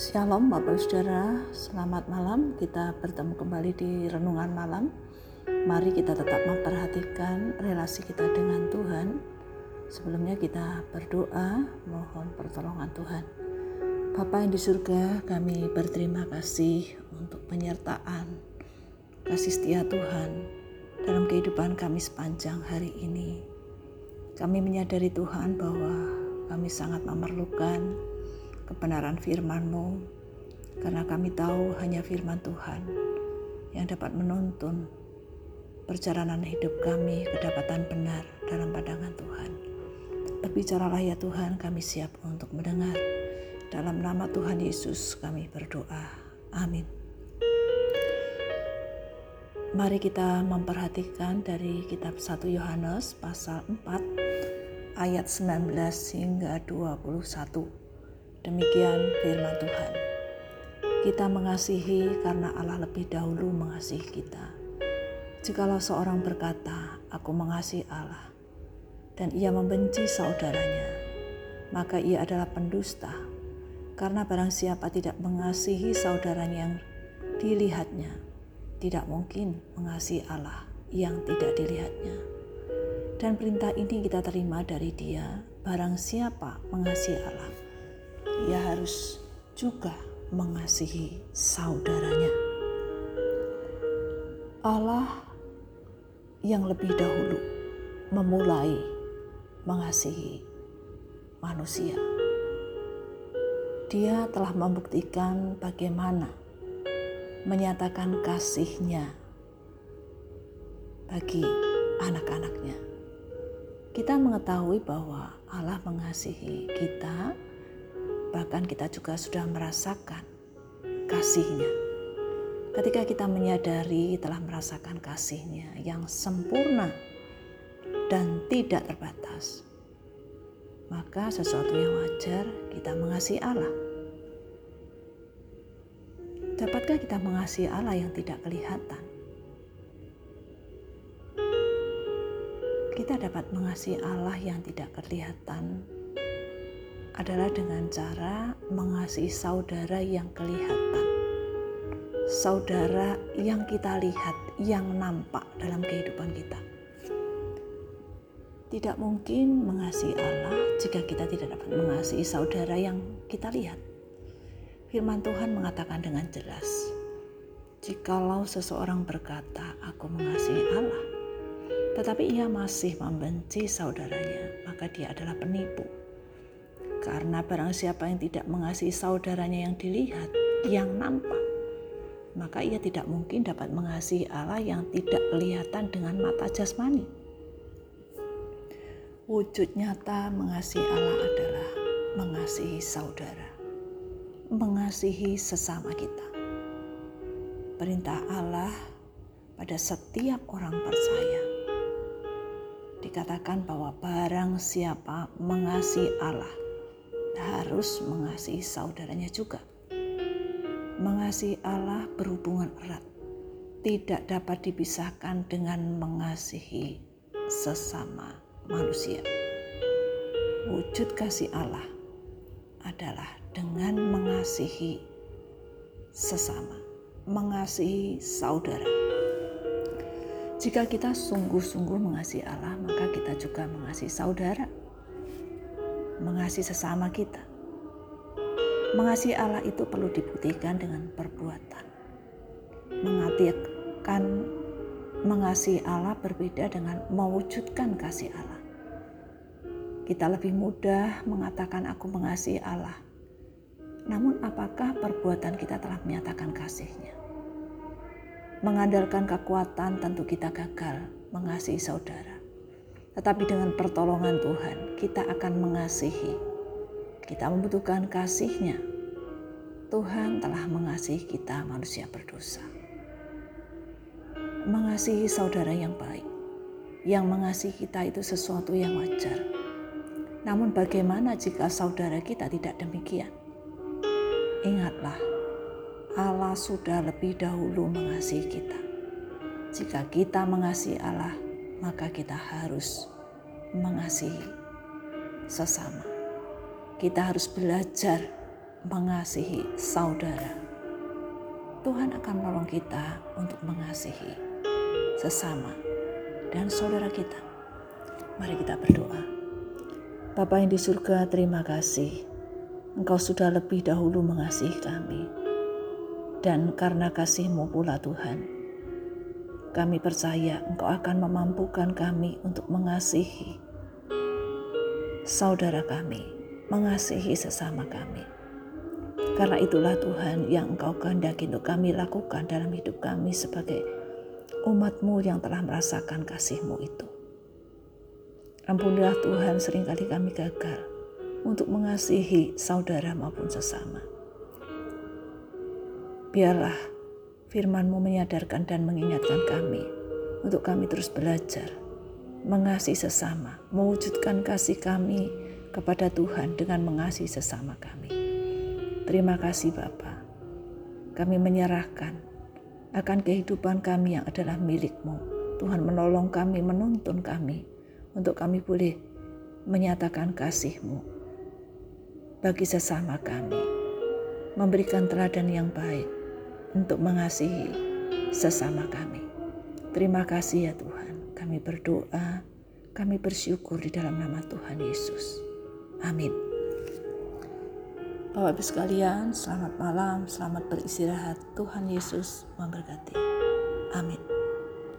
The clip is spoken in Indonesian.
Shalom Bapak Saudara, selamat malam. Kita bertemu kembali di renungan malam. Mari kita tetap memperhatikan relasi kita dengan Tuhan. Sebelumnya kita berdoa, mohon pertolongan Tuhan. Bapa yang di surga, kami berterima kasih untuk penyertaan, kasih setia Tuhan dalam kehidupan kami sepanjang hari ini. Kami menyadari Tuhan bahwa kami sangat memerlukan kebenaran firman-Mu, karena kami tahu hanya firman Tuhan yang dapat menuntun perjalanan hidup kami kedapatan benar dalam pandangan Tuhan. Berbicaralah ya Tuhan, kami siap untuk mendengar. Dalam nama Tuhan Yesus kami berdoa. Amin. Mari kita memperhatikan dari kitab 1 Yohanes pasal 4 ayat 19 hingga 21. Demikian firman Tuhan. Kita mengasihi karena Allah lebih dahulu mengasihi kita. Jikalau seorang berkata, "Aku mengasihi Allah," dan ia membenci saudaranya, maka ia adalah pendusta. Karena barang siapa tidak mengasihi saudaranya yang dilihatnya, tidak mungkin mengasihi Allah yang tidak dilihatnya. Dan perintah ini kita terima dari Dia: barang siapa mengasihi Allah, ia harus juga mengasihi saudaranya. Allah yang lebih dahulu memulai mengasihi manusia. Dia telah membuktikan bagaimana menyatakan kasihnya bagi anak-anaknya. Kita mengetahui bahwa Allah mengasihi kita bahkan kita juga sudah merasakan kasihnya. Ketika kita menyadari telah merasakan kasihnya yang sempurna dan tidak terbatas, maka sesuatu yang wajar kita mengasihi Allah. Dapatkah kita mengasihi Allah yang tidak kelihatan? Kita dapat mengasihi Allah yang tidak kelihatan adalah dengan cara mengasihi saudara yang kelihatan. Saudara yang kita lihat, yang nampak dalam kehidupan kita. Tidak mungkin mengasihi Allah jika kita tidak dapat mengasihi saudara yang kita lihat. Firman Tuhan mengatakan dengan jelas, "Jikalau seseorang berkata, 'Aku mengasihi Allah', tetapi ia masih membenci saudaranya, maka dia adalah penipu." Karena barang siapa yang tidak mengasihi saudaranya yang dilihat, yang nampak, maka ia tidak mungkin dapat mengasihi Allah yang tidak kelihatan dengan mata jasmani. Wujud nyata mengasihi Allah adalah mengasihi saudara, mengasihi sesama kita. Perintah Allah pada setiap orang percaya dikatakan bahwa barang siapa mengasihi Allah, harus mengasihi saudaranya juga. Mengasihi Allah berhubungan erat, tidak dapat dipisahkan dengan mengasihi sesama manusia. Wujud kasih Allah adalah dengan mengasihi sesama, mengasihi saudara. Jika kita sungguh-sungguh mengasihi Allah, maka kita juga mengasihi saudara mengasihi sesama kita. Mengasihi Allah itu perlu dibuktikan dengan perbuatan. Mengatakan mengasihi Allah berbeda dengan mewujudkan kasih Allah. Kita lebih mudah mengatakan aku mengasihi Allah. Namun apakah perbuatan kita telah menyatakan kasihnya? Mengandalkan kekuatan tentu kita gagal mengasihi saudara. Tetapi dengan pertolongan Tuhan, kita akan mengasihi. Kita membutuhkan kasihnya. Tuhan telah mengasihi kita manusia berdosa. Mengasihi saudara yang baik. Yang mengasihi kita itu sesuatu yang wajar. Namun bagaimana jika saudara kita tidak demikian? Ingatlah, Allah sudah lebih dahulu mengasihi kita. Jika kita mengasihi Allah, maka kita harus mengasihi sesama. Kita harus belajar mengasihi saudara. Tuhan akan menolong kita untuk mengasihi sesama dan saudara kita. Mari kita berdoa. Bapa yang di surga, terima kasih. Engkau sudah lebih dahulu mengasihi kami. Dan karena kasih-Mu pula Tuhan, kami percaya Engkau akan memampukan kami untuk mengasihi saudara kami, mengasihi sesama kami. Karena itulah Tuhan yang Engkau kehendaki untuk kami lakukan dalam hidup kami sebagai umatmu yang telah merasakan kasihmu itu. Ampunilah Tuhan sering kali kami gagal untuk mengasihi saudara maupun sesama. Biarlah firmanmu menyadarkan dan mengingatkan kami untuk kami terus belajar mengasihi sesama, mewujudkan kasih kami kepada Tuhan dengan mengasihi sesama kami. Terima kasih Bapa. Kami menyerahkan akan kehidupan kami yang adalah milikmu. Tuhan menolong kami, menuntun kami untuk kami boleh menyatakan kasih-Mu bagi sesama kami. Memberikan teladan yang baik untuk mengasihi sesama kami. Terima kasih ya Tuhan. Kami berdoa, kami bersyukur di dalam nama Tuhan Yesus. Amin. Bapak Ibu sekalian, selamat malam, selamat beristirahat. Tuhan Yesus memberkati. Amin.